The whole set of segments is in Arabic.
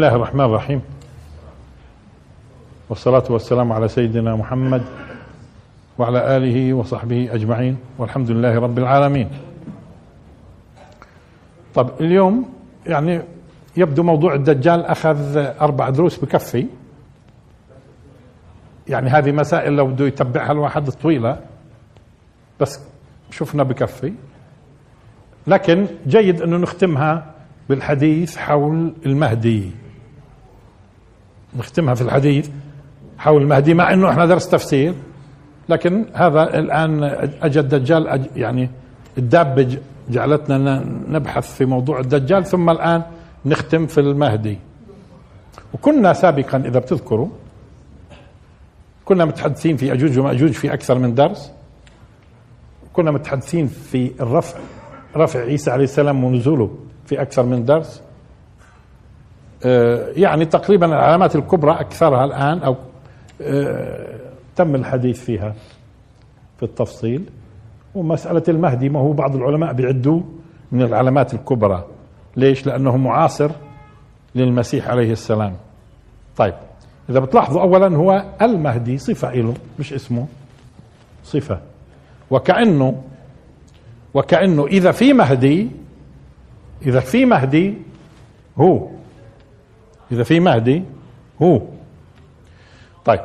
الله الرحمن الرحيم. والصلاة والسلام على سيدنا محمد وعلى آله وصحبه أجمعين. والحمد لله رب العالمين. طب اليوم يعني يبدو موضوع الدجال أخذ أربع دروس بكفي. يعني هذه مسائل لو بده يتبعها الواحد طويلة بس شفنا بكفي. لكن جيد أنه نختمها بالحديث حول المهدي. نختمها في الحديث حول المهدي مع إنه إحنا درس تفسير لكن هذا الآن اجى الدجال يعني الدابة جعلتنا نبحث في موضوع الدجال ثم الآن نختم في المهدي. وكنا سابقا إذا بتذكروا كنا متحدثين في أجوج ومأجوج في أكثر من درس. كنا متحدثين في الرفع رفع عيسى عليه السلام ونزوله في أكثر من درس. يعني تقريبا العلامات الكبرى أكثرها الآن أو آه، تم الحديث فيها في التفصيل. ومسألة المهدي ما هو بعض العلماء بيعدوه من العلامات الكبرى. ليش؟ لأنه معاصر للمسيح عليه السلام. طيب إذا بتلاحظوا أولا هو المهدي صفة له مش اسمه صفة. وكأنه وكأنه إذا في مهدي إذا في مهدي هو إذا في مهدي هو. طيب.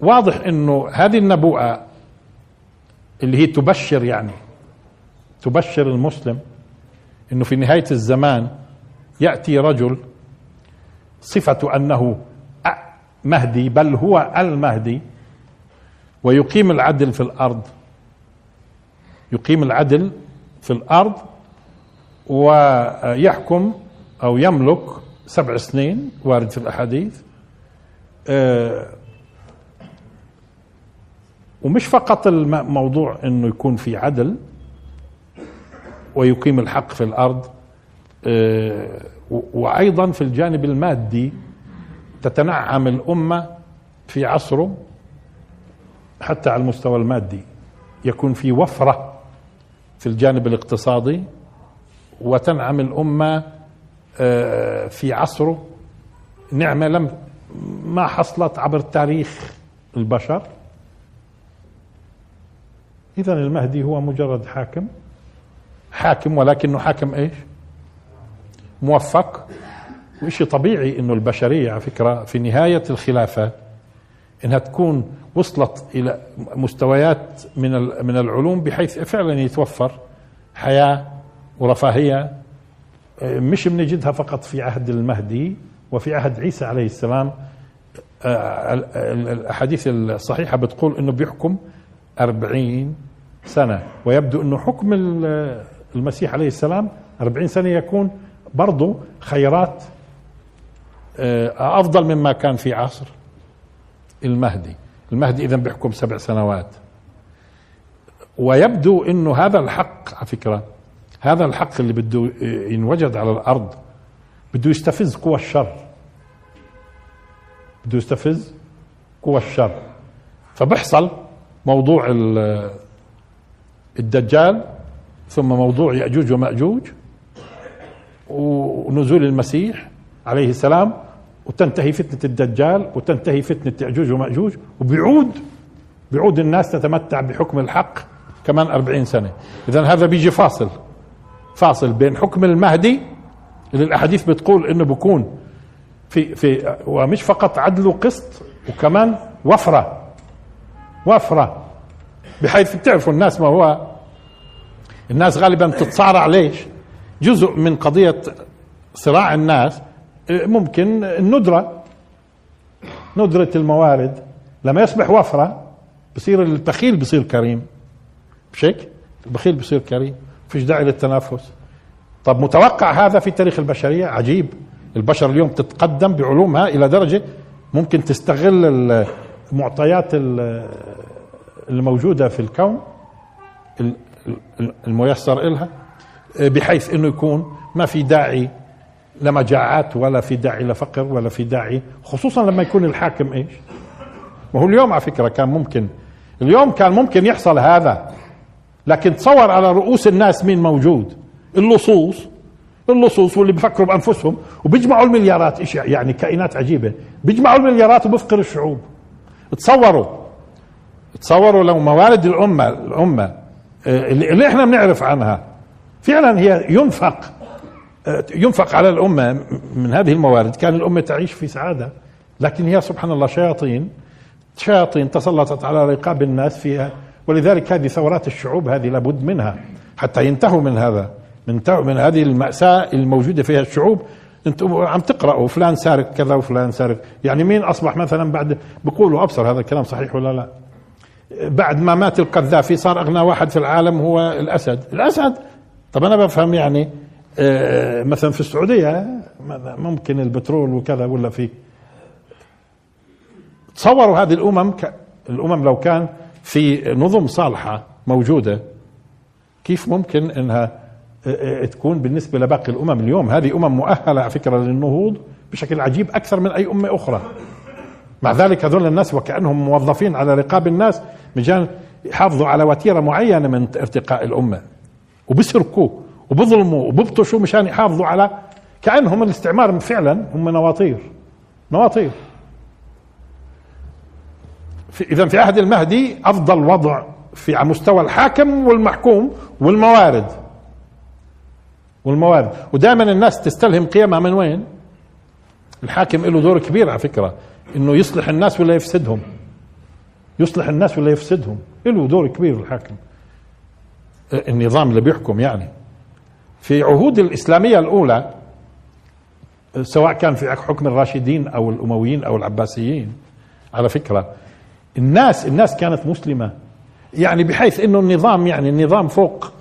واضح إنه هذه النبوءة اللي هي تبشر يعني تبشر المسلم إنه في نهاية الزمان يأتي رجل صفة أنه مهدي بل هو المهدي ويقيم العدل في الأرض. يقيم العدل في الأرض ويحكم أو يملك سبع سنين وارد في الأحاديث. آه، ومش فقط الموضوع إنه يكون في عدل ويقيم الحق في الأرض آه، وأيضا في الجانب المادي تتنعم الأمة في عصره حتى على المستوى المادي. يكون في وفرة في الجانب الاقتصادي وتنعم آه، في عصره نعمة لم ما حصلت عبر تاريخ البشر. اذا المهدي هو مجرد حاكم. حاكم ولكنه حاكم إيش؟ موفق. وشيء طبيعي إنه البشرية على فكرة في نهاية الخلافة إنها تكون وصلت إلى مستويات من من العلوم بحيث فعلا يتوفر حياة ورفاهية مش بنجدها فقط في عهد المهدي وفي عهد عيسى عليه السلام. الأحاديث الصحيحة بتقول إنه بيحكم أربعين سنة ويبدو إنه حكم المسيح عليه السلام أربعين سنة يكون برضه خيرات أفضل مما كان في عصر المهدي. المهدي اذا بيحكم سبع سنوات. ويبدو إنه هذا الحق على فكرة. هذا الحق اللي بده ينوجد على الأرض بده يستفز قوى الشر. بده يستفز قوى الشر. فبحصل موضوع الدجال ثم موضوع يأجوج ومأجوج ونزول المسيح عليه السلام وتنتهي فتنة الدجال وتنتهي فتنة يأجوج ومأجوج وبيعود بيعود الناس تتمتع بحكم الحق كمان أربعين سنة. إذا هذا بيجي فاصل. فاصل بين حكم المهدي اللي الأحاديث بتقول إنه بكون في في ومش فقط عدل وقسط وكمان وفرة وفرة بحيث بتعرفوا الناس ما هو. الناس غالبا تتصارع ليش؟ جزء من قضية صراع الناس ممكن الندرة ندرة الموارد لما يصبح وفرة بصير البخيل بصير كريم. مش هيك؟ البخيل بصير كريم. فيش داعي للتنافس. طب متوقع هذا في تاريخ البشرية؟ عجيب. البشر اليوم تتقدم بعلومها إلى درجة ممكن تستغل المعطيات الموجودة في الكون الميسر إلها بحيث إنه يكون ما في داعي لمجاعات ولا في داعي لفقر ولا في داعي خصوصا لما يكون الحاكم إيش؟ ما هو اليوم على فكرة كان ممكن اليوم كان ممكن يحصل هذا. لكن تصور على رؤوس الناس مين موجود. اللصوص. اللصوص واللي بيفكروا بأنفسهم وبيجمعوا المليارات إيش يعني كائنات عجيبة. بيجمعوا المليارات وبفقر الشعوب. تصوروا. تصوروا لو موارد الأمة الأمة آه، اللي إحنا بنعرف عنها. فعلا هي ينفق آه، ينفق على الأمة من هذه الموارد. كان الأمة تعيش في سعادة. لكن هي سبحان الله شياطين. شياطين تسلطت على رقاب الناس فيها. ولذلك هذه ثورات الشعوب هذه لابد منها حتى ينتهوا من هذا من من هذه المأساة الموجودة فيها الشعوب. أنتم عم تقرأوا فلان سارق كذا وفلان سارق. يعني مين أصبح مثلا بعد بيقولوا أبصر هذا الكلام صحيح ولا لا؟ بعد ما مات القذافي صار أغنى واحد في العالم هو الأسد. الأسد! طب أنا بفهم يعني آه، مثلا في السعودية ممكن البترول وكذا ولا في؟ تصوروا هذه الأمم الأمم لو كان في نظم صالحة موجودة كيف ممكن إنها آه، آه، تكون بالنسبة لباقي الأمم اليوم؟ هذه أمم مؤهلة على فكرة للنهوض بشكل عجيب أكثر من أي أمة أخرى. مع ذلك هذول الناس وكأنهم موظفين على رقاب الناس مشان يحافظوا على وتيرة معينة من ارتقاء الأمة. وبيسرقوا وبظلموا وببطشوا مشان يحافظوا على كأنهم الاستعمار فعلا هم نواطير. نواطير. اذا في عهد المهدي أفضل وضع في على مستوى الحاكم والمحكوم والموارد. والموارد. ودائما الناس تستلهم قيمها من وين؟ الحاكم له دور كبير على فكرة إنه يصلح الناس ولا يفسدهم. يصلح الناس ولا يفسدهم. له دور كبير الحاكم. النظام اللي بيحكم يعني. في عهود الإسلامية الأولى سواء كان في حكم الراشدين أو الأمويين أو العباسيين على فكرة الناس الناس كانت مسلمة. يعني بحيث إنه النظام يعني النظام فوق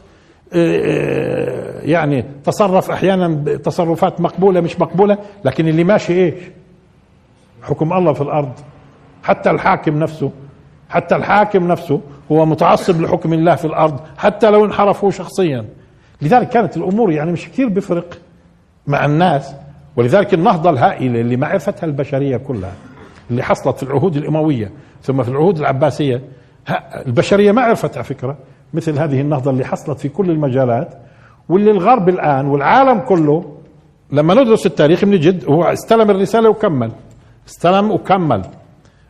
آه، آه، يعني تصرف أحيانا تصرفات مقبولة مش مقبولة لكن اللي ماشي إيش؟ حكم الله في الأرض. حتى الحاكم نفسه حتى الحاكم نفسه هو متعصب لحكم الله في الأرض حتى لو انحرفوا شخصيا. لذلك كانت الأمور يعني مش كثير بفرق مع الناس. ولذلك النهضة الهائلة اللي ما عرفتها البشرية كلها اللي حصلت في العهود الأموية. ثم في العهود العباسية البشرية ما عرفت على فكرة مثل هذه النهضة اللي حصلت في كل المجالات واللي الغرب الآن والعالم كله لما ندرس التاريخ بنجد هو استلم الرسالة وكمل استلم وكمل.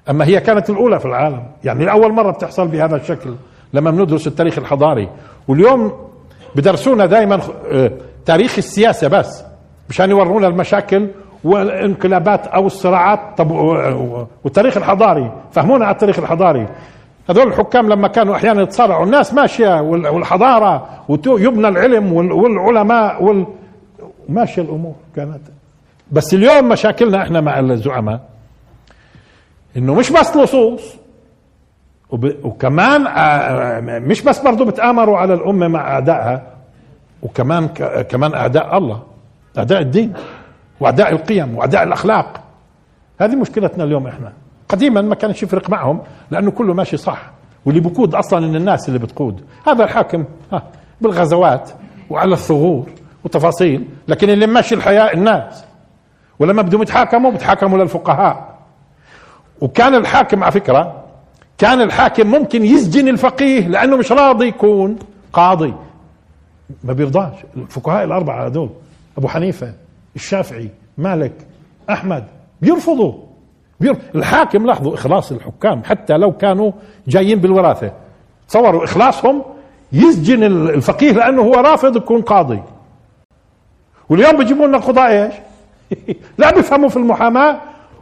أما هي كانت الأولى في العالم يعني لأول مرة بتحصل بهذا الشكل لما بندرس التاريخ الحضاري. واليوم بدرسونا دائما آه، تاريخ السياسة بس مشان يورونا المشاكل والانقلابات أو الصراعات طب والتاريخ الحضاري فهمونا على التاريخ الحضاري. هذول الحكام لما كانوا أحيانا يتصارعوا الناس ماشية والحضارة ويبنى العلم والعلماء وال ماشية الأمور كانت. بس اليوم مشاكلنا إحنا مع الزعماء إنه مش بس لصوص وكمان آه، مش بس برضه بتآمروا على الأمة مع أعدائها وكمان كمان أعداء الله أعداء الدين. وأعداء القيم وأعداء الأخلاق. هذه مشكلتنا اليوم إحنا. قديما ما كانش يفرق معهم لأنه كله ماشي صح واللي بقود أصلا إن الناس اللي بتقود. هذا الحاكم ها بالغزوات وعلى الثغور وتفاصيل لكن اللي ماشي الحياة الناس. ولما بدهم يتحاكموا بيتحاكموا للفقهاء. وكان الحاكم على فكرة كان الحاكم ممكن يسجن الفقيه لأنه مش راضي يكون قاضي. ما بيرضاش. الفقهاء الأربعة هذول أبو حنيفة الشافعي مالك أحمد بيرفضوا. الحاكم لاحظوا إخلاص الحكام حتى لو كانوا جايين بالوراثة. تصوروا إخلاصهم يسجن الفقيه لأنه هو رافض يكون قاضي. واليوم بيجيبوا لنا قضاء إيش؟ لا بيفهموا في المحاماة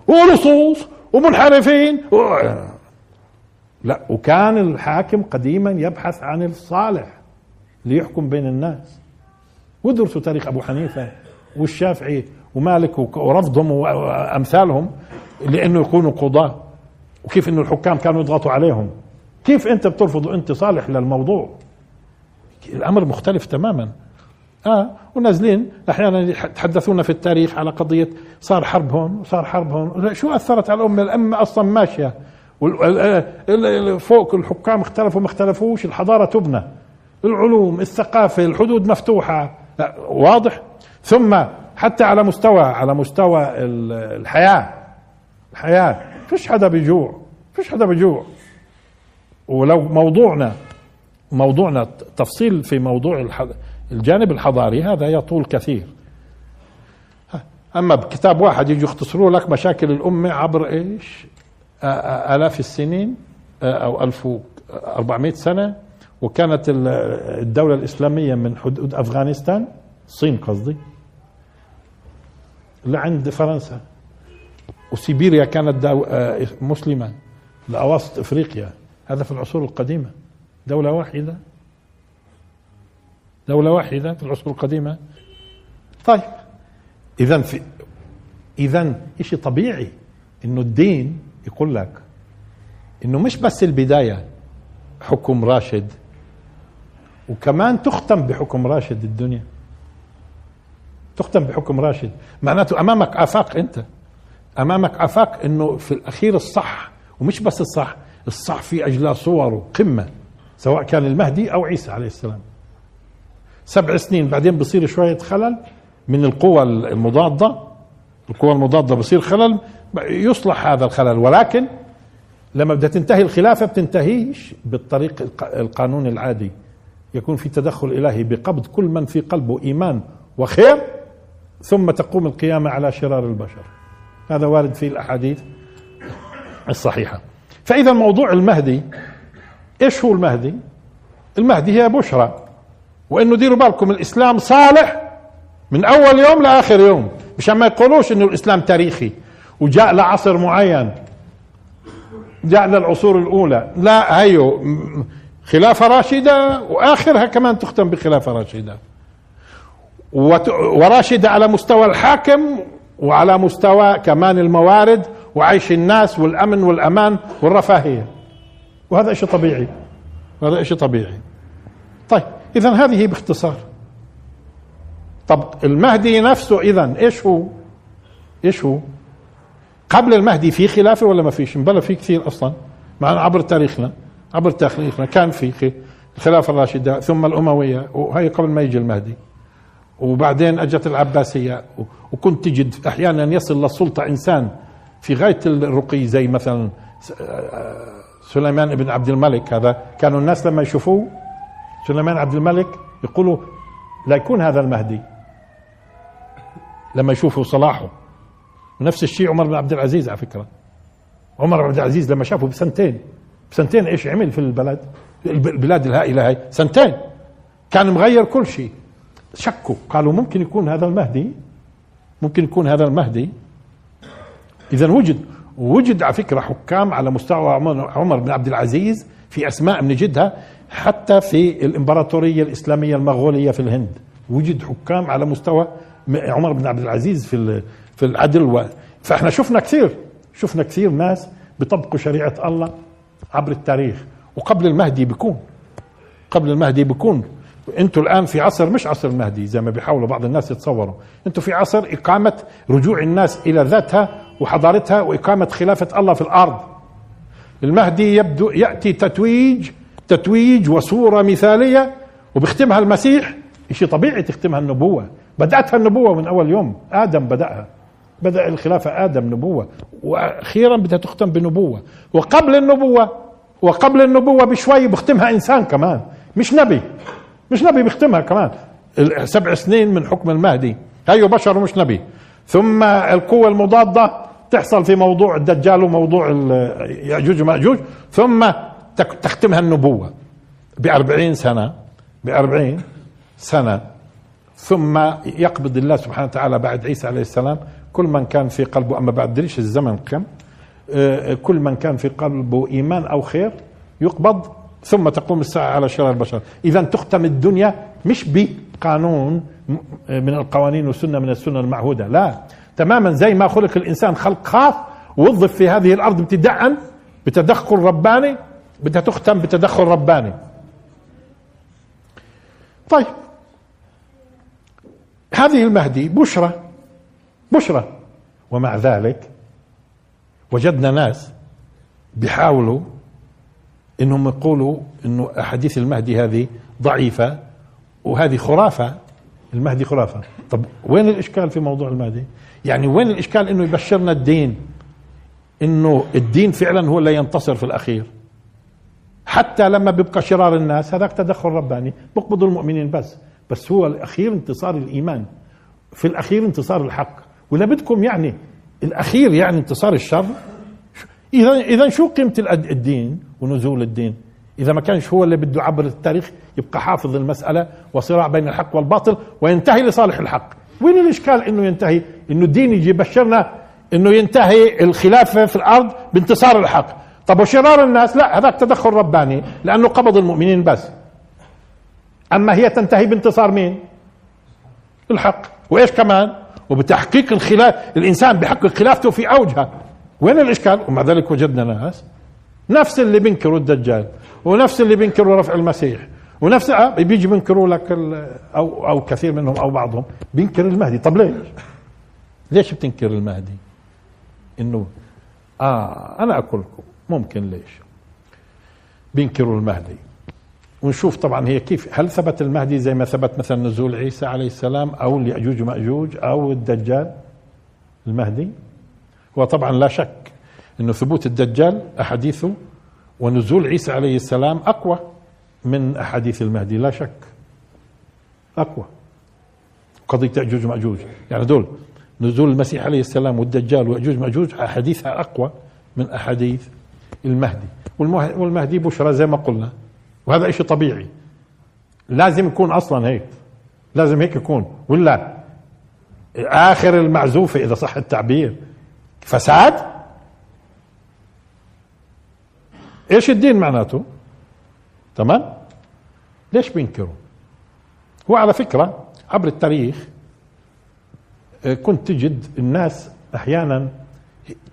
ولصوص ومنحرفين و... لا وكان الحاكم قديما يبحث عن الصالح ليحكم بين الناس. ودرسوا تاريخ أبو حنيفة. والشافعي ومالك ورفضهم وأمثالهم لأنه يكونوا قضاة وكيف إنه الحكام كانوا يضغطوا عليهم؟ كيف أنت بترفض أنت صالح للموضوع؟ الأمر مختلف تماما. آه ونازلين أحيانا يتحدثون في التاريخ على قضية صار حرب هون وصار حرب هون شو أثرت على الأمة؟ الأمة أصلا ماشية. فوق الحكام اختلفوا ما اختلفوش الحضارة تبنى. العلوم الثقافة الحدود مفتوحة. واضح؟ ثم حتى على مستوى على مستوى الحياة. الحياة. فيش حدا بيجوع. فيش حدا بيجوع. ولو موضوعنا موضوعنا تفصيل في موضوع الجانب الحضاري هذا يطول كثير. أما بكتاب واحد يجوا يختصروا لك مشاكل الأمة عبر إيش؟ آلاف السنين أو 1400 سنة. وكانت الدولة الإسلامية من حدود أفغانستان الصين قصدي. لعند فرنسا. وسيبيريا كانت آه، مسلمة لأواسط إفريقيا. هذا في العصور القديمة. دولة واحدة. دولة واحدة في العصور القديمة. طيب. إذا في إذا شيء طبيعي إنه الدين يقول لك إنه مش بس البداية حكم راشد وكمان تختم بحكم راشد الدنيا. تختم بحكم راشد. معناته أمامك آفاق أنت. أمامك آفاق إنه في الأخير الصح ومش بس الصح الصح في اجلى صوره قمه سواء كان المهدي أو عيسى عليه السلام. سبع سنين بعدين بصير شوية خلل من القوى المضادة. القوى المضادة بصير خلل يصلح هذا الخلل. ولكن لما بدها تنتهي الخلافة بتنتهيش بالطريق القانون العادي. يكون في تدخل إلهي بقبض كل من في قلبه إيمان وخير ثم تقوم القيامة على شرار البشر. هذا وارد في الأحاديث الصحيحة. فإذا موضوع المهدي إيش هو المهدي؟ المهدي هي بشرى. وإنه ديروا بالكم الإسلام صالح من أول يوم لآخر يوم. مشان ما يقولوش إنه الإسلام تاريخي. وجاء لعصر معين. جاء للعصور الأولى. لا هيو خلافة راشدة وآخرها كمان تختم بخلافة راشدة. وراشدة على مستوى الحاكم وعلى مستوى كمان الموارد وعيش الناس والأمن والأمان والرفاهية. وهذا شيء طبيعي. هذا شيء طبيعي. طيب إذا هذه باختصار. طب المهدي نفسه إذا إيش هو؟ إيش هو؟ قبل المهدي في خلافة ولا ما فيش؟ بلا في كثير أصلا. مع عبر تاريخنا عبر تاريخنا كان في الخلافة الراشدة ثم الأموية وهي قبل ما يجي المهدي. وبعدين أجت العباسية. وكنت تجد أحيانا يصل للسلطة إنسان في غاية الرقي زي مثلا سليمان بن عبد الملك. هذا كانوا الناس لما يشوفوه سليمان عبد الملك يقولوا لا يكون هذا المهدي. لما يشوفوا صلاحه. نفس الشيء عمر بن عبد العزيز على فكرة. عمر بن عبد العزيز لما شافه بسنتين. بسنتين إيش عمل في البلد؟ البلاد الهائلة هاي. سنتين. كان مغير كل شيء. شكوا قالوا ممكن يكون هذا المهدي ممكن يكون هذا المهدي. اذا وجد وجد على فكرة حكام على مستوى عمر بن عبد العزيز في أسماء بنجدها حتى في الإمبراطورية الإسلامية المغولية في الهند. وجد حكام على مستوى عمر بن عبد العزيز في في العدل و. فإحنا شفنا كثير شفنا كثير ناس بيطبقوا شريعة الله عبر التاريخ. وقبل المهدي بيكون قبل المهدي بيكون. أنتوا الآن في عصر مش عصر المهدي زي ما بيحاولوا بعض الناس يتصوروا. أنتوا في عصر إقامة رجوع الناس إلى ذاتها وحضارتها وإقامة خلافة الله في الأرض. المهدي يبدو يأتي تتويج تتويج وصورة مثالية وبيختمها المسيح شيء طبيعي تختمها النبوة. بدأتها النبوة من أول يوم. آدم بدأها. بدأ الخلافة آدم نبوة. وأخيرا بدها تختم بنبوة. وقبل النبوة وقبل النبوة بشوي بختمها إنسان كمان. مش نبي. مش نبي بيختمها كمان. سبع سنين من حكم المهدي. هيو بشر ومش نبي. ثم القوة المضادة تحصل في موضوع الدجال وموضوع يأجوج ومأجوج. ثم تختمها النبوة. بأربعين سنة. بأربعين سنة. ثم يقبض الله سبحانه وتعالى بعد عيسى عليه السلام كل من كان في قلبه. أما بعد الزمن كم؟ آه، كل من كان في قلبه إيمان أو خير يقبض ثم تقوم الساعة على شرار البشر. إذا تختم الدنيا مش بقانون من القوانين والسنة من السنة المعهودة لا. تماما زي ما خلق الإنسان خلق خاص وظف في هذه الأرض ابتداء بتدخل رباني بدها تختم بتدخل رباني. طيب. هذه المهدي بشرى بشرى. ومع ذلك وجدنا ناس بيحاولوا إنهم يقولوا إنه أحاديث المهدي هذه ضعيفة وهذه خرافة. المهدي خرافة. طب وين الإشكال في موضوع المهدي؟ يعني وين الإشكال إنه يبشرنا الدين؟ إنه الدين فعلا هو اللي ينتصر في الأخير. حتى لما بيبقى شرار الناس هذاك تدخل رباني. بقبضوا المؤمنين بس. بس هو الأخير انتصار الإيمان. في الأخير انتصار الحق. ولا بدكم يعني الأخير يعني انتصار الشر؟ إذا إذا شو قيمة الدين ونزول الدين؟ إذا ما كانش هو اللي بده يعبر التاريخ يبقى حافظ المساله وصراع بين الحق والباطل وينتهي لصالح الحق. وين الإشكال إنه ينتهي؟ إنه الدين يجي يبشرنا إنه ينتهي الخلافة في الأرض بانتصار الحق. طب وشرار الناس؟ لا هذاك تدخل رباني لأنه قبض المؤمنين بس. أما هي تنتهي بانتصار مين؟ الحق. وإيش كمان؟ وبتحقيق الخلاف الإنسان بحقق خلافته في أوجها. وين الإشكال ومع ذلك وجدنا ناس نفس اللي بينكروا الدجال ونفس اللي بينكروا رفع المسيح ونفس آه، بيجي بينكروا لك أو أو كثير منهم أو بعضهم بينكر المهدي طب ليش؟ ليش بتنكر المهدي؟ إنه آه أنا أقول لكم ممكن ليش؟ بينكروا المهدي ونشوف طبعا هي كيف هل ثبت المهدي زي ما ثبت مثلا نزول عيسى عليه السلام أو ياجوج ومأجوج أو الدجال المهدي هو طبعا لا شك إنه ثبوت الدجال أحاديثه ونزول عيسى عليه السلام أقوى من أحاديث المهدي لا شك. أقوى. قضية يأجوج وماجوج يعني دول نزول المسيح عليه السلام والدجال ويأجوج وماجوج أحاديثها أقوى من أحاديث المهدي. والمهدي بشرى زي ما قلنا. وهذا شيء طبيعي. لازم يكون أصلا هيك. لازم هيك يكون. ولا آخر المعزوفة إذا صح التعبير. فساد؟ إيش الدين معناته؟ تمام؟ ليش بينكروا؟ هو على فكرة عبر التاريخ آه، كنت تجد الناس أحيانا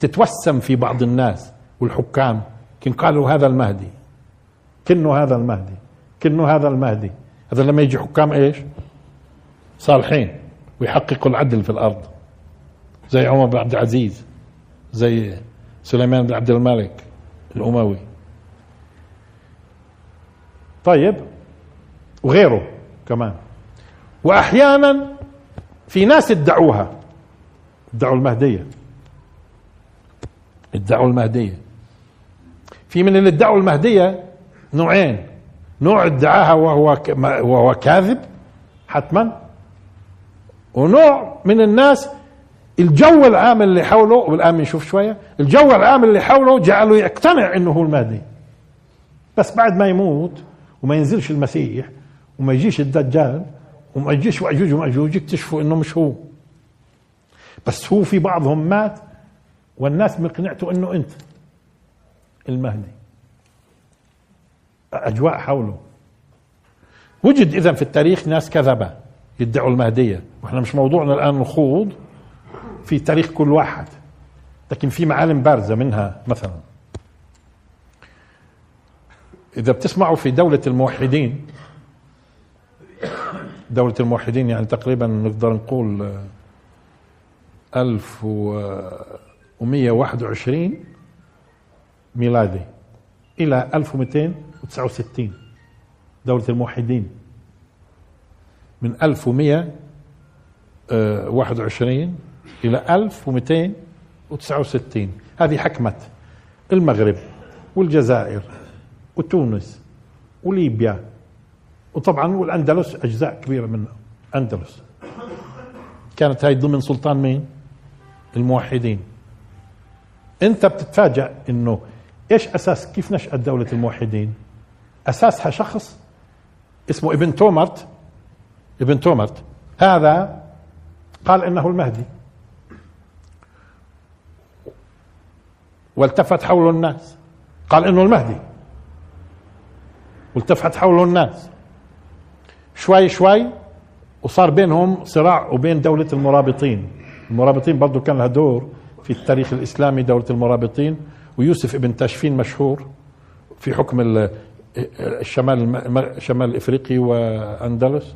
تتوسم في بعض الناس والحكام كن قالوا هذا المهدي كنه هذا المهدي كنه هذا المهدي. هذا لما يجي حكام إيش؟ صالحين ويحققوا العدل في الأرض زي عمر بن عبد العزيز. زي سليمان بن عبد الملك الأموي. طيب وغيره كمان. وأحيانا في ناس ادعوها. ادعوا المهدية. ادعوا المهدية. في من اللي ادعوا المهدية نوعين. نوع ادعاها وهو وهو كاذب حتما. ونوع من الناس الجو العام اللي حوله والآن بنشوف شوية الجو العام اللي حوله جعله يقتنع إنه هو المهدي. بس بعد ما يموت وما ينزلش المسيح وما يجيش الدجال وما يجيش وأجوج وماجوج يكتشفوا إنه مش هو. بس هو في بعضهم مات والناس مقنعته إنه أنت المهدي. أجواء حوله. وجد اذا في التاريخ ناس كذبة يدعوا المهدية. وإحنا مش موضوعنا الآن نخوض في تاريخ كل واحد. لكن في معالم بارزة منها مثلا. إذا بتسمعوا في دولة الموحدين دولة الموحدين يعني تقريبا نقدر نقول 1121 ميلادي إلى 1269 دولة الموحدين. من 1121 إلى 1269 هذه حكمت المغرب والجزائر وتونس وليبيا وطبعا والأندلس أجزاء كبيرة من أندلس. كانت هاي ضمن سلطان مين؟ الموحدين. أنت بتتفاجأ إنه إيش أساس كيف نشأت دولة الموحدين؟ أساسها شخص اسمه ابن تومرت. ابن تومرت. هذا قال إنه المهدي. والتفت حوله الناس. قال إنه المهدي. والتفت حوله الناس. شوي شوي وصار بينهم صراع وبين دولة المرابطين. المرابطين برضو كان لها دور في التاريخ الإسلامي دولة المرابطين. ويوسف ابن تاشفين مشهور في حكم الشمال الشمال الافريقي وأندلس.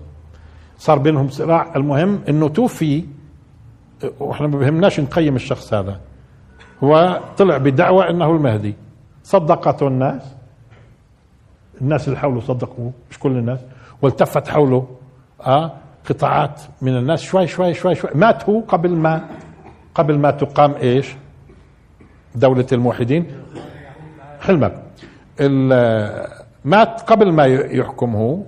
صار بينهم صراع. المهم إنه توفي. وإحنا ما بهمناش نقيم الشخص هذا. هو طلع بدعوى إنه المهدي. صدقته الناس. الناس اللي حوله صدقوه مش كل الناس. والتفت حوله آه قطاعات من الناس. شوي شوي شوي شوي. مات هو قبل ما قبل ما تقام إيش؟ دولة الموحدين. حلمك مات قبل ما يحكم هو.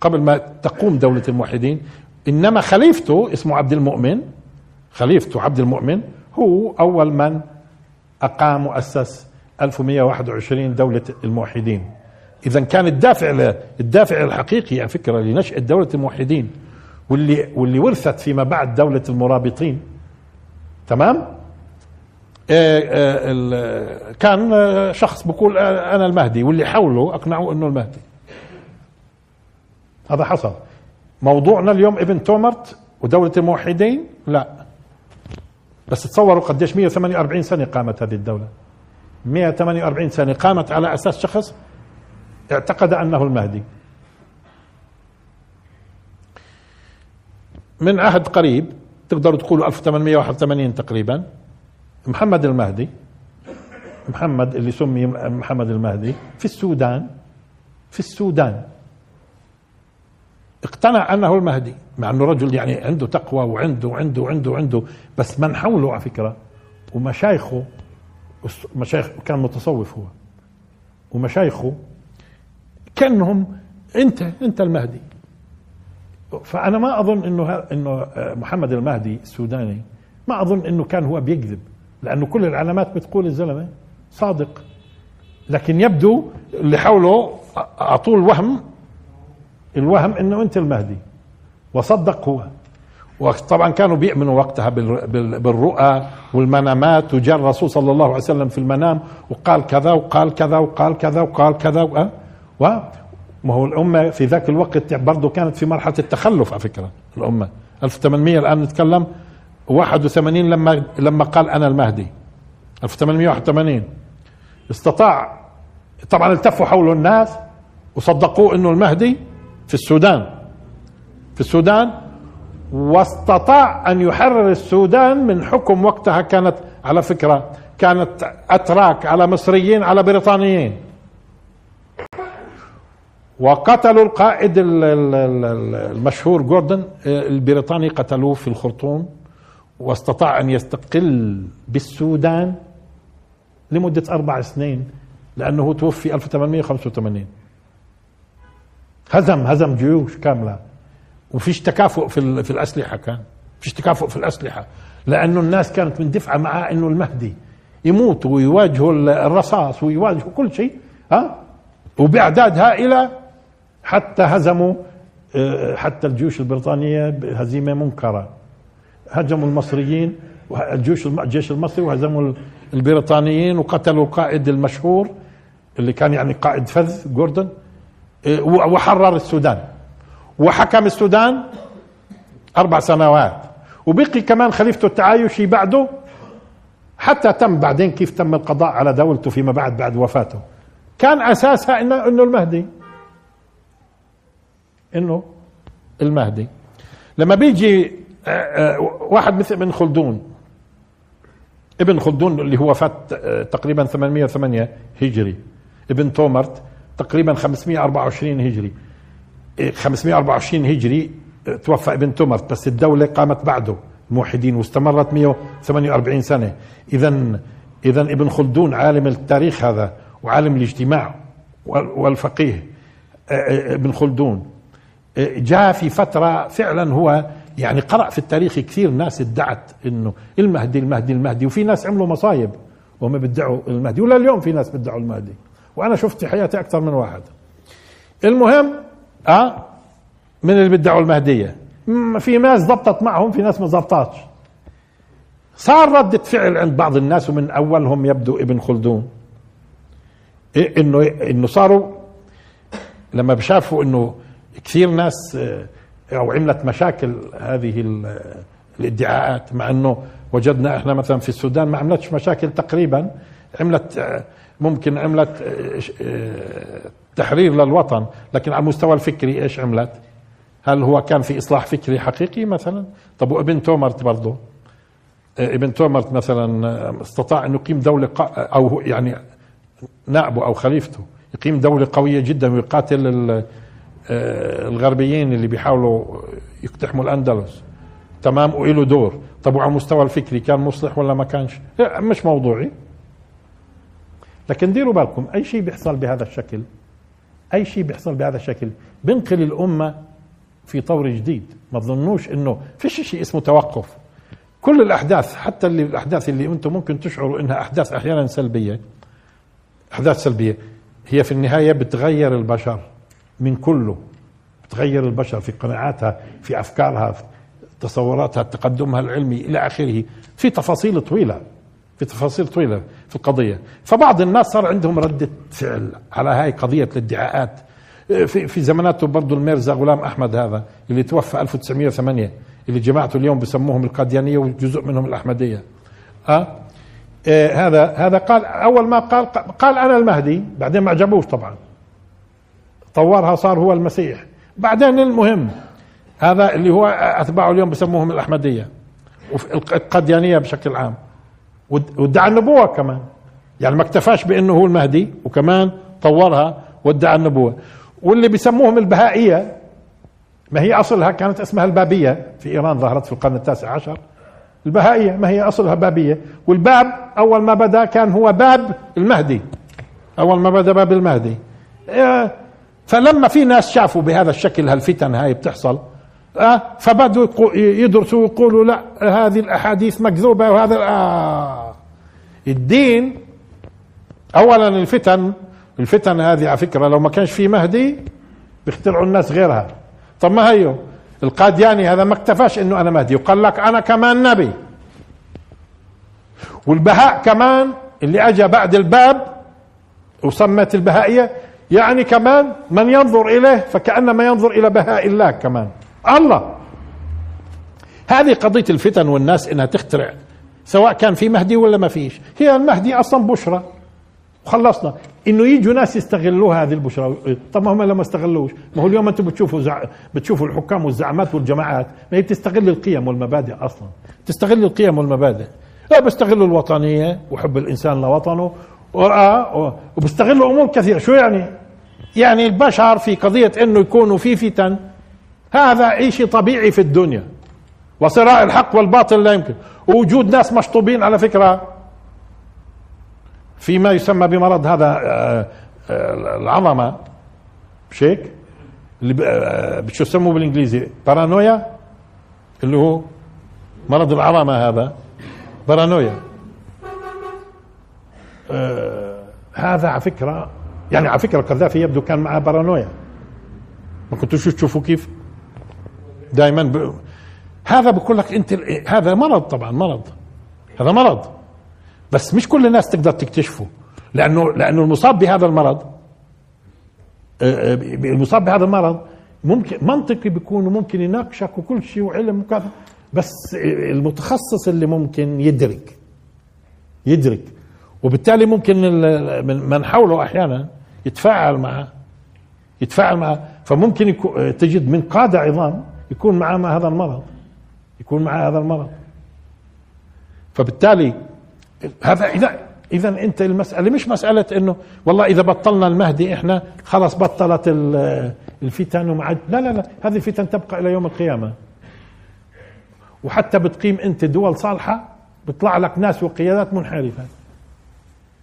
قبل ما تقوم دولة الموحدين. إنما خليفته اسمه عبد المؤمن. خليفته عبد المؤمن. هو أول من أقام واسس 1121 دولة الموحدين. إذا كان الدافع الدافع الحقيقي على فكرة لنشاه دولة الموحدين واللي واللي ورثت فيما بعد دولة المرابطين. تمام؟ آه، آه، كان شخص بقول أنا المهدي واللي حوله اقنعوه إنه المهدي. هذا حصل. موضوعنا اليوم ابن تومرت ودولة الموحدين؟ لا. بس تصوروا قديش 148 سنة قامت هذه الدولة. 148 سنة قامت على أساس شخص اعتقد أنه المهدي. من عهد قريب تقدروا تقولوا 1881 تقريبا. محمد المهدي محمد اللي سمي محمد المهدي في السودان في السودان. اقتنع أنه المهدي مع أنه رجل يعني عنده تقوى وعنده وعنده وعنده وعنده بس من حوله على فكرة ومشايخه مشايخ كان متصوف هو ومشايخه كأنهم أنت أنت المهدي. فأنا ما أظن إنه إنه محمد المهدي السوداني ما أظن إنه كان هو بيكذب لأنه كل العلامات بتقول الزلمة صادق. لكن يبدو اللي حوله اعطوه الوهم الوهم إنه أنت المهدي. وصدق هو. وطبعا كانوا بيؤمنوا وقتها بالرؤى والمنامات. وجاء الرسول صلى الله عليه وسلم في المنام وقال كذا وقال كذا وقال كذا وقال كذا و ما هو الأمة في ذاك الوقت برضه كانت في مرحلة التخلف على فكرة الأمة. 1800 الآن نتكلم 81 لما لما قال أنا المهدي. 1881 استطاع طبعا التفوا حوله الناس وصدقوه إنه المهدي. في السودان. في السودان واستطاع أن يحرر السودان من حكم وقتها كانت على فكرة كانت أتراك على مصريين على بريطانيين. وقتلوا القائد المشهور جوردن البريطاني قتلوه في الخرطوم واستطاع أن يستقل بالسودان لمدة أربع سنين لأنه توفي 1885 هزم هزم جيوش كاملة. وفيش تكافؤ في في الأسلحة كان. فيش تكافؤ في الأسلحة. لأنه الناس كانت مندفعه معاه إنه المهدي يموت ويواجهوا الرصاص ويواجهوا كل شيء ها؟ وبأعداد هائلة حتى هزموا آه، حتى الجيوش البريطانية هزيمه منكرة. هجموا المصريين الجيوش الجيش المصري وهزموا البريطانيين وقتلوا القائد المشهور اللي كان يعني قائد فذ جوردن. وحرر السودان. وحكم السودان أربع سنوات. وبقي كمان خليفته التعايشي بعده حتى تم بعدين كيف تم القضاء على دولته فيما بعد بعد وفاته. كان أساسها إنه, إنه المهدي. إنه المهدي. لما بيجي آه، آه، واحد مثل ابن خلدون ابن خلدون اللي هو فات آه، تقريبا 808 هجري ابن تومرت تقريبا 524 هجري. 524 هجري توفى ابن تمرت بس الدولة قامت بعده. موحدين واستمرت 148 سنة. إذا إذا ابن خلدون عالم التاريخ هذا وعالم الاجتماع والفقيه ابن خلدون. جاء في فترة فعلا هو يعني قرأ في التاريخ كثير ناس ادعت إنه المهدي المهدي المهدي وفي ناس عملوا مصايب وهم بيدعوا المهدي. ولا اليوم في ناس بيدعوا المهدي. وأنا شفت في حياتي أكثر من واحد. المهم آه من اللي بيدعوا المهدية. في ناس ضبطت معهم في ناس ما ضبطتش صار ردة فعل عند بعض الناس ومن أولهم يبدو ابن خلدون. إيه إنه إنه صاروا لما شافوا إنه كثير ناس آه، أو عملت مشاكل هذه الادعاءات مع إنه وجدنا إحنا مثلا في السودان ما عملتش مشاكل تقريبا عملت آه، ممكن عملت آه، آه، تحرير للوطن لكن على المستوى الفكري إيش عملت؟ هل هو كان في إصلاح فكري حقيقي مثلا؟ طب وابن تومرت برضه آه، ابن تومرت مثلا استطاع انه يقيم دولة أو يعني نائبه أو خليفته يقيم دولة قوية جدا ويقاتل الغربيين اللي بيحاولوا يقتحموا الأندلس. تمام وله دور. طب وعلى المستوى الفكري كان مصلح ولا ما كانش؟ مش موضوعي. لكن ديروا بالكم أي شيء بيحصل بهذا الشكل أي شيء بيحصل بهذا الشكل. بنقل الأمة في طور جديد. ما تظنوش إنه فيش شيء اسمه توقف. كل الأحداث حتى اللي الأحداث اللي أنتم ممكن تشعروا إنها أحداث أحيانا سلبية أحداث سلبية هي في النهاية بتغير البشر من كله. بتغير البشر في قناعاتها في أفكارها في تصوراتها تقدمها العلمي إلى آخره. في تفاصيل طويلة في تفاصيل طويلة. في القضية فبعض الناس صار عندهم ردة فعل على هاي قضية الادعاءات. في في زماناته برضه الميرزا غلام أحمد هذا اللي توفى 1908 اللي جماعته اليوم بسموهم القاديانية وجزء منهم الأحمدية. أه؟ إيه هذا هذا قال أول ما قال قال أنا المهدي بعدين ما عجبوش طبعا. طورها صار هو المسيح. بعدين المهم هذا اللي هو أتباعه اليوم بسموهم الأحمدية القديانيه بشكل عام. وادعى النبوة كمان. يعني ما اكتفاش بأنه هو المهدي وكمان طورها وادعى النبوة. واللي بيسموهم البهائية ما هي أصلها كانت اسمها البابية في إيران ظهرت في القرن التاسع عشر. البهائية ما هي أصلها بابية. والباب أول ما بدا كان هو باب المهدي. أول ما بدا باب المهدي. إيه، فلما في ناس شافوا بهذا الشكل هالفتن هاي بتحصل أه فبدوا يدرسوا ويقولوا لا هذه الأحاديث مكذوبة وهذا آه. الدين اولا الفتن الفتن هذه على فكرة لو ما كانش في مهدي بيخترعوا الناس غيرها. طب ما هيو؟ القادياني هذا ما اكتفاش إنه أنا مهدي وقال لك أنا كمان نبي. والبهاء كمان اللي اجى بعد الباب وسمت البهائية يعني كمان من ينظر إليه فكأنما ينظر إلى بهاء الله كمان. الله. هذه قضية الفتن والناس إنها تخترع سواء كان في مهدي ولا ما فيش. هي المهدي أصلا بشرى. وخلصنا إنه يجوا ناس يستغلوا هذه البشرى. طب ما هم لما استغلوش؟ ما هو اليوم أنتم بتشوفوا زع... بتشوفوا الحكام والزعمات والجماعات. ما هي بتستغل القيم والمبادئ أصلا. تستغل القيم والمبادئ. لا بيستغلوا الوطنية وحب الإنسان لوطنه. آه، وبيستغلوا أمور كثيرة. شو يعني؟ يعني البشر في قضية إنه يكونوا في فتن. هذا شيء طبيعي في الدنيا. وصراع الحق والباطل لا يمكن. ووجود ناس مشطوبين على فكرة فيما يسمى بمرض هذا آه، آه، العظمة. مش هيك؟ آه، شو يسموه بالإنجليزي؟ بارانويا؟ اللي هو مرض العظمة هذا. بارانويا. هذا على فكرة يعني على فكرة القذافي يبدو كان معه بارانويا. ما كنتوش تشوفوا كيف؟ دائما ب... هذا بقول لك أنت هذا مرض طبعا مرض. هذا مرض. بس مش كل الناس تقدر تكتشفه لأنه لأنه المصاب بهذا المرض آه، آه، المصاب بهذا المرض ممكن منطقي بيكون ممكن يناقشك وكل شيء وعلم وكذا بس المتخصص اللي ممكن يدرك. يدرك. وبالتالي ممكن من حوله أحيانا يتفاعل معه. يتفاعل معه. فممكن يكون تجد من قادة عظام يكون معاه مع هذا المرض. يكون معاه هذا المرض. فبالتالي هذا إذا إذا أنت المسألة مش مسألة إنه والله إذا بطلنا المهدي إحنا خلاص بطلت الفتن وما لا لا لا هذه الفتن تبقى إلى يوم القيامة. وحتى بتقيم أنت دول صالحة بيطلع لك ناس وقيادات منحرفة.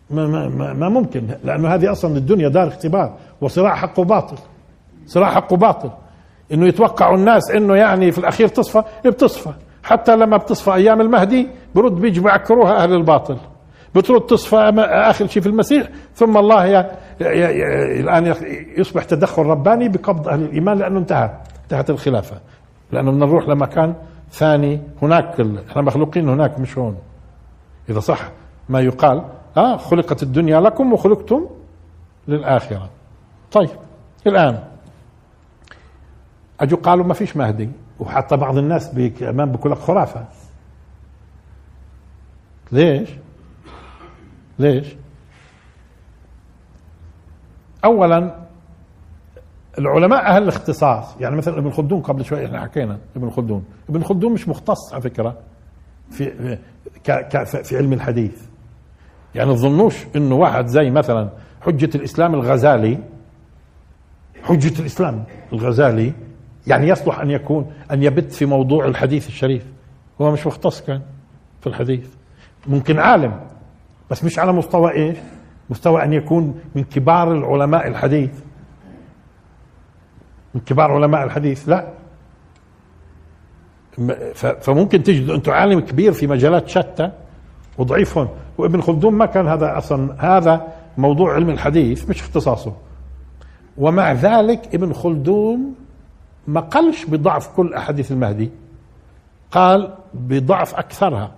ما, ما, ما ممكن لأنه هذه أصلا الدنيا دار اختبار وصراع حق وباطل. صراع حق وباطل. إنه يتوقعوا الناس إنه يعني في الأخير تصفى بتصفى. حتى لما بتصفى أيام المهدي برد بيجوا بيعكروها أهل الباطل. بترد تصفى آخر شيء في المسيح ثم الله يا الآن يصبح تدخل رباني بقبض أهل الإيمان لأنه انتهى انتهت الخلافة. لأنه بدنا نروح لمكان ثاني هناك إحنا مخلوقين هناك مش هون. إذا صح ما يقال آه خلقت الدنيا لكم وخلقتم للآخرة. طيب الآن اجوا قالوا ما فيش مهدي وحتى بعض الناس كمان بقول لك خرافة ليش؟ ليش؟ اولا العلماء أهل الاختصاص يعني مثلا ابن خلدون قبل شوي إحنا حكينا ابن خلدون ابن خلدون مش مختص على فكرة في في علم الحديث يعني تظنوش إنه واحد زي مثلا حجة الإسلام الغزالي حجة الإسلام الغزالي يعني يصلح أن يكون أن يبت في موضوع الحديث الشريف. هو مش مختص كان في الحديث. ممكن عالم بس مش على مستوى إيش مستوى أن يكون من كبار العلماء الحديث. من كبار علماء الحديث لا. فممكن تجدوا أنتم عالم كبير في مجالات شتى وضعيف هون وابن خلدون ما كان هذا أصلا هذا موضوع علم الحديث مش اختصاصه. ومع ذلك ابن خلدون ما قالش بضعف كل أحاديث المهدي. قال بضعف أكثرها.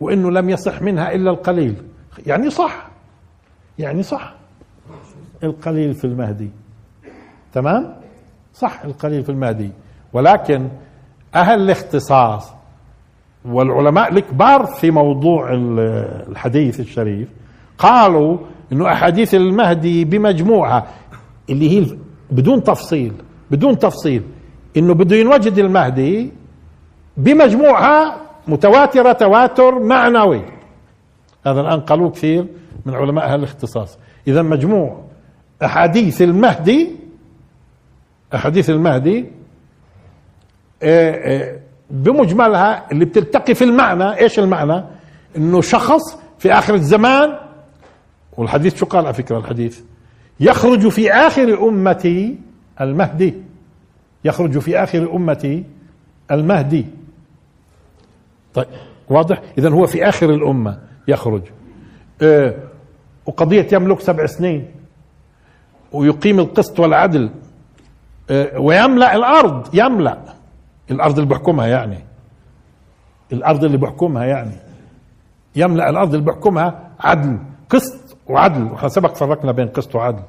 وإنه لم يصح منها إلا القليل. يعني صح. يعني صح. القليل في المهدي. تمام؟ صح القليل في المهدي. ولكن أهل الاختصاص والعلماء الكبار في موضوع الحديث الشريف قالوا إنه أحاديث المهدي بمجموعه اللي هي بدون تفصيل بدون تفصيل. إنه بده ينوجد المهدي بمجموعها متواترة تواتر معنوي. هذا الآن قالوه كثير من علماء الاختصاص. إذا مجموع أحاديث المهدي أحاديث المهدي آه، آه، بمجملها اللي بتلتقي في المعنى إيش المعنى؟ إنه شخص في آخر الزمان والحديث شو قال على فكرة؟ الحديث يخرج في آخر امتي المهدي. يخرج في آخر امتي المهدي. طيب واضح؟ اذا هو في آخر الأمة يخرج. آه وقضية يملك سبع سنين ويقيم القسط والعدل. آه ويملأ الأرض يملأ. الأرض اللي بحكمها يعني. الأرض اللي بحكمها يعني. يملأ الأرض اللي بحكمها عدل قسط وعدل. وإحنا سبق فرقنا بين قسط وعدل.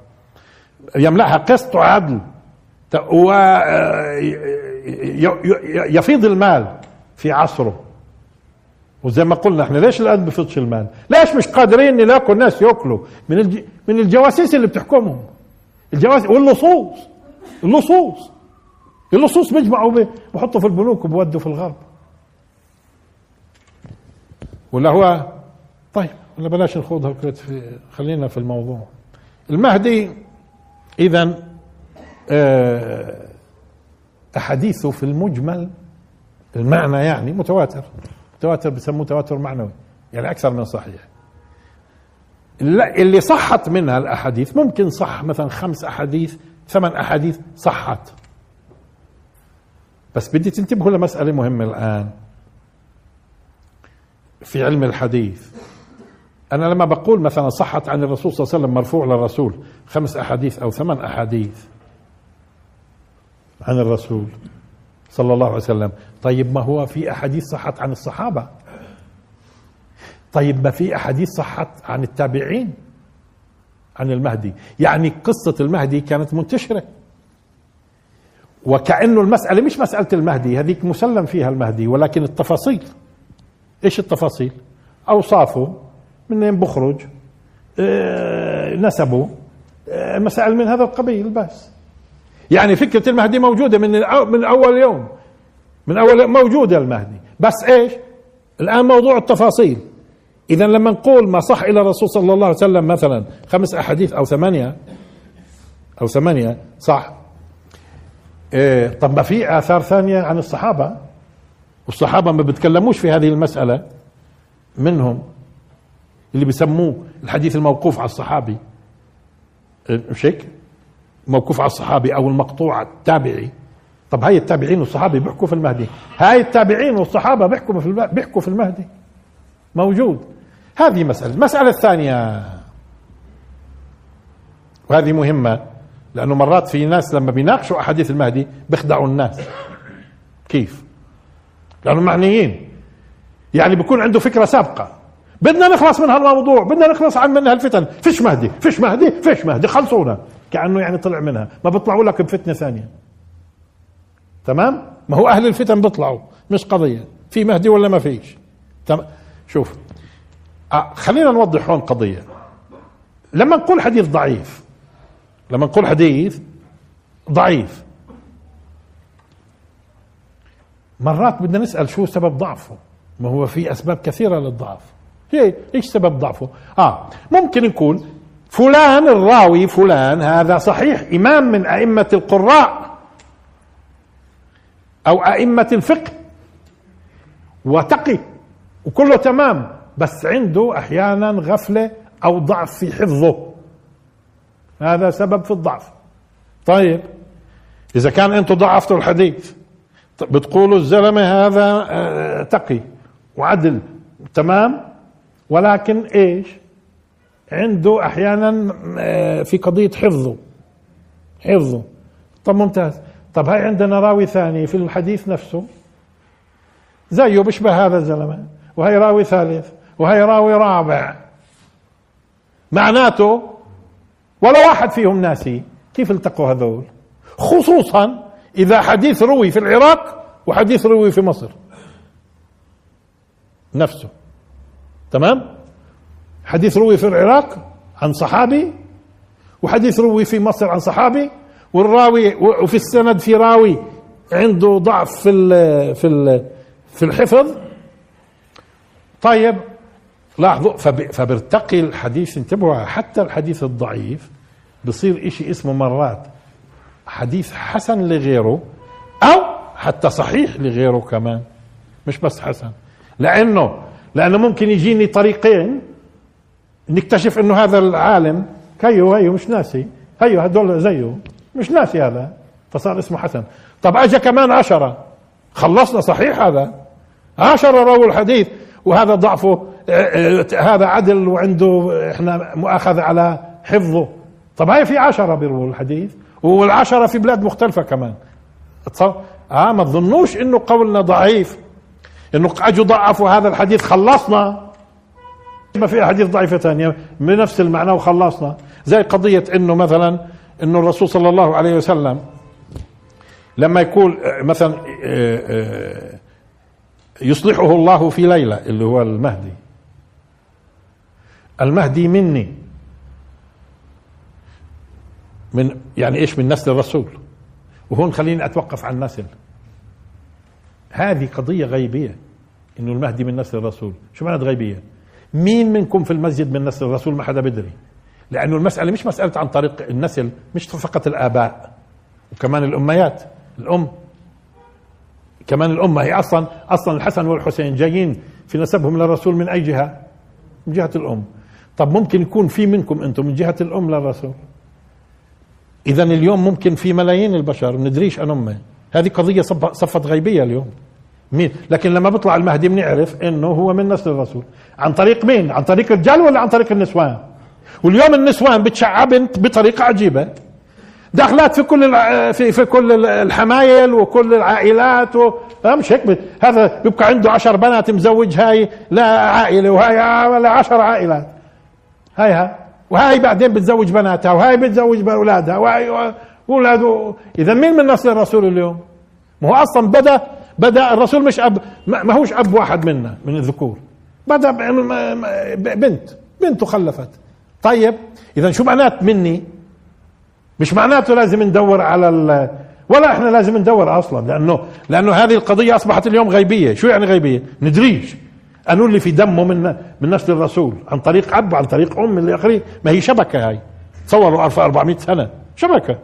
يملأها قسط وعدل. ويفيض المال في عصره. وزي ما قلنا إحنا ليش الان بفضش المال؟ ليش مش قادرين نلاقوا الناس يأكلوا؟ من الج... من الجواسيس اللي بتحكمهم. الجواسيس واللصوص. اللصوص. اللصوص بيجمعوا بحطوا في البنوك وبودوا في الغرب. ولا هو طيب. ولا بلاش نخوضها في خلينا في الموضوع. المهدي اذا آه، أحاديثه في المجمل المعنى يعني متواتر. متواتر بسموه تواتر معنوي يعني أكثر من صحيح. اللي صحت منها الأحاديث ممكن صح مثلا خمس أحاديث ثمان أحاديث صحت. بس بدي تنتبهوا لمسألة مهمة الآن. في علم الحديث أنا لما بقول مثلا صحت عن الرسول صلى الله عليه وسلم مرفوع للرسول خمس أحاديث أو ثمان أحاديث عن الرسول صلى الله عليه وسلم. طيب ما هو في أحاديث صحت عن الصحابة؟ طيب ما في أحاديث صحت عن التابعين عن المهدي؟ يعني قصة المهدي كانت منتشرة. وكأنه المسألة مش مسألة المهدي هذيك مسلم فيها المهدي ولكن التفاصيل إيش التفاصيل؟ أوصافه منين بخرج؟ آه نسبه. آه مسائل من هذا القبيل بس. يعني فكرة المهدي موجودة من من أول يوم. من أول يوم موجودة المهدي. بس إيش؟ الآن موضوع التفاصيل. إذا لما نقول ما صح إلى الرسول صلى الله عليه وسلم مثلا خمس أحاديث أو ثمانية أو ثمانية صح. إيه طب ما في آثار ثانية عن الصحابة؟ والصحابة ما بيتكلموش في هذه المسألة منهم. اللي بيسموه الحديث الموقوف على الصحابي. مش هيك؟ موقوف على الصحابي أو المقطوع التابعي. طب هاي التابعين والصحابه بيحكوا في المهدي. هاي التابعين والصحابة بيحكوا في بيحكوا في المهدي. موجود. هذه مسألة. المسألة الثانية. وهذه مهمة لأنه مرات في ناس لما بيناقشوا أحاديث المهدي بيخدعوا الناس. كيف؟ لأنه معنيين. يعني بيكون عنده فكرة سابقة. بدنا نخلص من هالموضوع بدنا نخلص عن من هالفتن. فيش مهدي فيش مهدي فيش مهدي. خلصونا. كأنه يعني طلع منها. ما بيطلعوا لك بفتنة ثانية. تمام؟ ما هو أهل الفتن بيطلعوا مش قضية. في مهدي ولا ما فيش؟ تمام شوف آه خلينا نوضح هون قضية. لما نقول حديث ضعيف لما نقول حديث ضعيف مرات بدنا نسأل شو سبب ضعفه؟ ما هو في أسباب كثيرة للضعف. هي إيش سبب ضعفه؟ آه ممكن نقول فلان الراوي فلان هذا صحيح إمام من أئمة القراء أو أئمة الفقه وتقي وكله تمام بس عنده أحيانا غفلة أو ضعف في حفظه. هذا سبب في الضعف. طيب إذا كان أنتم ضعفتوا الحديث بتقولوا الزلمة هذا آه، تقي وعدل تمام؟ ولكن إيش؟ عنده أحيانا آه، في قضية حفظه حفظه طب ممتاز. طب هاي عندنا راوي ثاني في الحديث نفسه. زيه بيشبه هذا الزلمة. وهي راوي ثالث. وهي راوي رابع. معناته ولا واحد فيهم ناسي كيف التقوا هذول. خصوصا إذا حديث روي في العراق وحديث روي في مصر. نفسه. تمام؟ حديث روي في العراق عن صحابي وحديث روي في مصر عن صحابي والراوي وفي السند في راوي عنده ضعف في ال في ال في الحفظ. طيب لاحظوا فبيرتقي الحديث انتبهوا حتى الحديث الضعيف بصير إشي اسمه مرات حديث حسن لغيره أو حتى صحيح لغيره كمان مش بس حسن لأنه لأنه ممكن يجيني طريقين نكتشف إنه هذا العالم كيو هيو مش ناسي. هيو هدول زيه مش ناسي هذا. فصار اسمه حسن. طب اجى كمان عشرة. خلصنا صحيح هذا. عشرة رووا الحديث. وهذا ضعفه آه، آه، هذا عدل وعنده إحنا مؤاخذة على حفظه. طب هاي في عشرة بيرووا الحديث. والعشرة في بلاد مختلفة كمان. آه ما تظنوش إنه قولنا ضعيف. انه اجوا ضعفوا هذا الحديث خلصنا. ما في احاديث ضعيفة ثانية بنفس المعنى وخلصنا. زي قضية إنه مثلا إنه الرسول صلى الله عليه وسلم لما يقول مثلا يصلحه الله في ليلة اللي هو المهدي. المهدي مني. من يعني إيش؟ من نسل الرسول. وهون خليني أتوقف عن النسل هذه قضية غيبية. إنه المهدي من نسل الرسول. شو معنى غيبية؟ مين منكم في المسجد من نسل الرسول ما حدا بدري؟ لأنه المسألة مش مسألة عن طريق النسل مش فقط الآباء وكمان الأميات. الأم كمان الامه هي أصلا أصلا الحسن والحسين جايين في نسبهم للرسول من أي جهة؟ من جهة الأم. طب ممكن يكون في منكم أنتم من جهة الأم للرسول؟ اذا اليوم ممكن في ملايين البشر. ندريش عن امه هذه قضية صفت غيبية اليوم. مين؟ لكن لما بيطلع المهدي بنعرف إنه هو من نسل الرسول. عن طريق مين؟ عن طريق الرجال ولا عن طريق النسوان؟ واليوم النسوان بتشعبنت بطريقة عجيبة. دخلات في كل في في كل الحمايل وكل العائلات و... مش هيك؟ هذا بيبقى عنده عشر بنات مزوج هاي لا عائلة وهاي ولا عشر عائلات. هاي ها. وهاي بعدين بتزوج بناتها وهاي بتزوج بأولادها وهاي اولاده إذا مين من نسل الرسول اليوم؟ ما هو أصلا بدا بدا الرسول مش اب ما هوش أب واحد منا من الذكور. بدأ بنت. بنته خلفت. طيب إذا شو معنات مني؟ مش معناته لازم ندور على ال ولا إحنا لازم ندور أصلا لأنه لأنه هذه القضية أصبحت اليوم غيبية. شو يعني غيبية؟ ندريش. أنو اللي في دمه من من نسل الرسول عن طريق أب عن طريق أم إلى اخره ما هي شبكة هاي. تصوروا 1400 سنة. شبكة.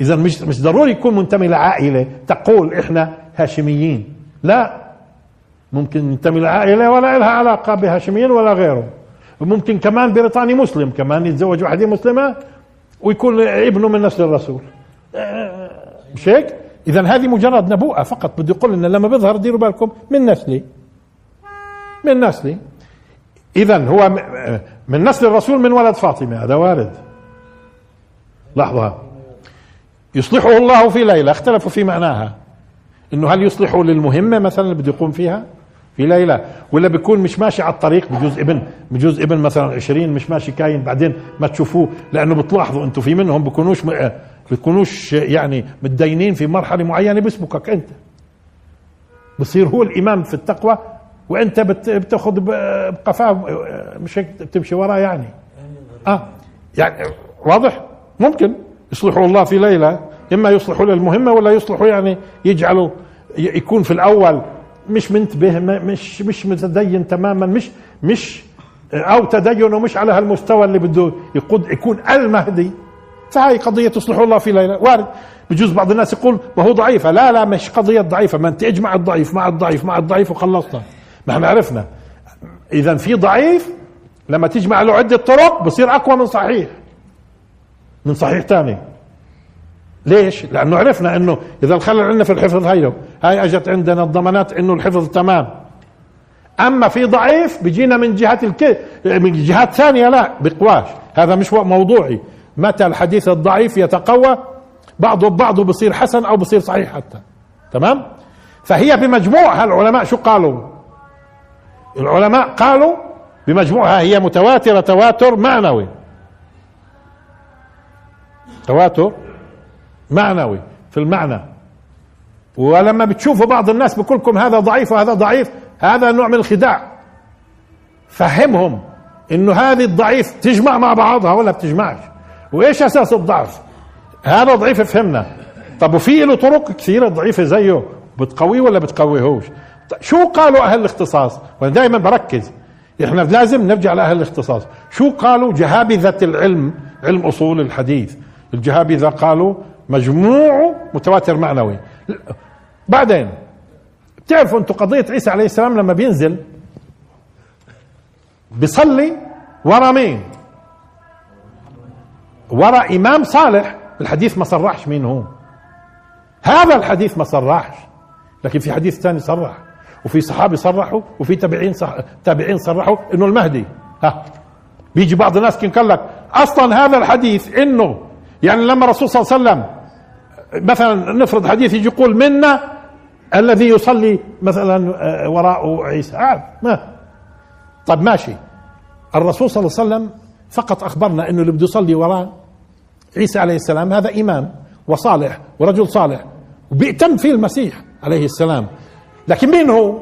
إذا مش مش ضروري يكون منتمي لعائلة تقول إحنا هاشميين. لا. ممكن ينتمي لعائلة ولا لها علاقة بهاشميين ولا غيره. وممكن كمان بريطاني مسلم كمان يتزوج وحدة مسلمة ويكون ابنه من نسل الرسول. مش هيك؟ إذا هذه مجرد نبوءة فقط. بده يقول لنا لما بيظهر ديروا بالكم من نسلي. من نسلي. إذا هو من نسل الرسول من ولد فاطمة هذا وارد. لحظة. يصلحه الله في ليلة اختلفوا في معناها. إنه هل يصلحه للمهمة مثلا اللي بده يقوم فيها؟ في ليلة. ولا بيكون مش ماشي على الطريق بجوز ابن بجوز ابن مثلا 20 مش ماشي كاين بعدين ما تشوفوه لأنه بتلاحظوا أنتم في منهم بيكونوش بيكونوش يعني متدينين في مرحلة معينة بيسبقك أنت. بصير هو الإمام في التقوى وأنت بتأخذ بقفاه مش هيك تمشي وراه يعني. آه. يعني واضح؟ ممكن. يصلحوا الله في ليلة إما يصلحوا للمهمة ولا يصلحوا يعني يجعلوا يكون في الأول مش منتبه مش مش متدين تماما مش مش أو تدينه مش على هالمستوى اللي بده يقود يكون المهدي. فهي قضية تصلح الله في ليلة. وارد بجوز بعض الناس يقول ما هو ضعيفة. لا لا مش قضية ضعيفة. ما أنت اجمع الضعيف مع الضعيف مع الضعيف وخلصنا. ما إحنا عرفنا. اذا في ضعيف لما تجمع له عدة طرق بصير أقوى من صحيح. من صحيح ثاني ليش؟ لأنه عرفنا إنه إذا الخلل عندنا في الحفظ هيو هاي أجت عندنا الضمانات إنه الحفظ تمام. أما في ضعيف بيجينا من جهة الك... من جهات ثانية لا بقواش. هذا مش موضوعي. متى الحديث الضعيف يتقوى؟ بعضه ببعضه بصير حسن أو بصير صحيح حتى. تمام؟ فهي بمجموعها العلماء شو قالوا؟ العلماء قالوا بمجموعها هي متواترة تواتر معنوي. تواتر معنوي في المعنى. ولما بتشوفوا بعض الناس بقولكم هذا ضعيف وهذا ضعيف هذا نوع من الخداع. فهمهم إنه هذه الضعيف تجمع مع بعضها ولا بتجمعش. وإيش أساس الضعف؟ هذا ضعيف فهمنا. طب وفي له طرق كثيرة ضعيفة زيه بتقويه ولا بتقويهوش؟ شو قالوا أهل الاختصاص؟ وأنا دائما بركز. إحنا لازم نرجع لأهل الاختصاص. شو قالوا جهابذة العلم علم أصول الحديث؟ الجهابذة قالوا مجموعه متواتر معنوي. بعدين بتعرفوا أنتم قضية عيسى عليه السلام لما بينزل؟ بيصلي ورا مين؟ ورا إمام صالح. الحديث ما صرحش مين هو. هذا الحديث ما صرحش. لكن في حديث ثاني صرح. وفي صحابي صرحوا وفي تابعين صح تابعين صرحوا إنه المهدي. ها بيجي بعض الناس كان قال لك أصلا هذا الحديث إنه يعني لما الرسول صلى الله عليه وسلم مثلا نفرض حديث يجي يقول منا الذي يصلي مثلا آه، وراء عيسى. عاد ما. طيب ماشي. الرسول صلى الله عليه وسلم فقط أخبرنا إنه اللي بده يصلي وراء عيسى عليه السلام هذا إمام وصالح ورجل صالح وبيأتم فيه المسيح عليه السلام. لكن مين هو؟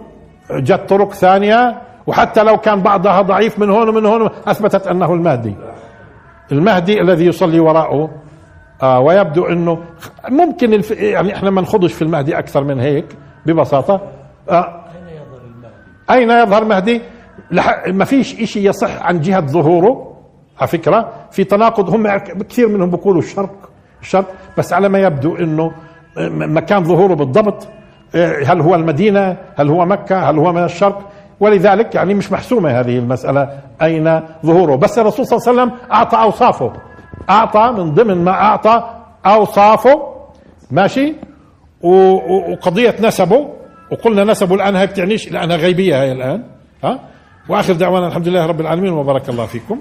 جت طرق ثانية وحتى لو كان بعضها ضعيف من هون ومن هون أثبتت أنه المهدي. المهدي الذي يصلي وراءه آه ويبدو أنه ممكن الف... يعني إحنا ما نخضش في المهدي أكثر من هيك ببساطة. آه أين يظهر المهدي؟ أين يظهر المهدي لح... ما فيش إشي يصح عن جهة ظهوره على فكرة. في تناقض هم كثير منهم بيقولوا الشرق الشرق بس على ما يبدو إنه مكان ظهوره بالضبط. إيه، هل هو المدينة؟ هل هو مكة؟ هل هو من الشرق؟ ولذلك يعني مش محسومة هذه المسألة أين ظهوره. بس الرسول صلى الله عليه وسلم أعطى أوصافه. أعطى من ضمن ما أعطى أوصافه ماشي؟ وقضية نسبه وقلنا نسبه الآن هي بتعنيش لانها غيبية هي الآن ها؟ وآخر دعوانا الحمد لله رب العالمين وبارك الله فيكم.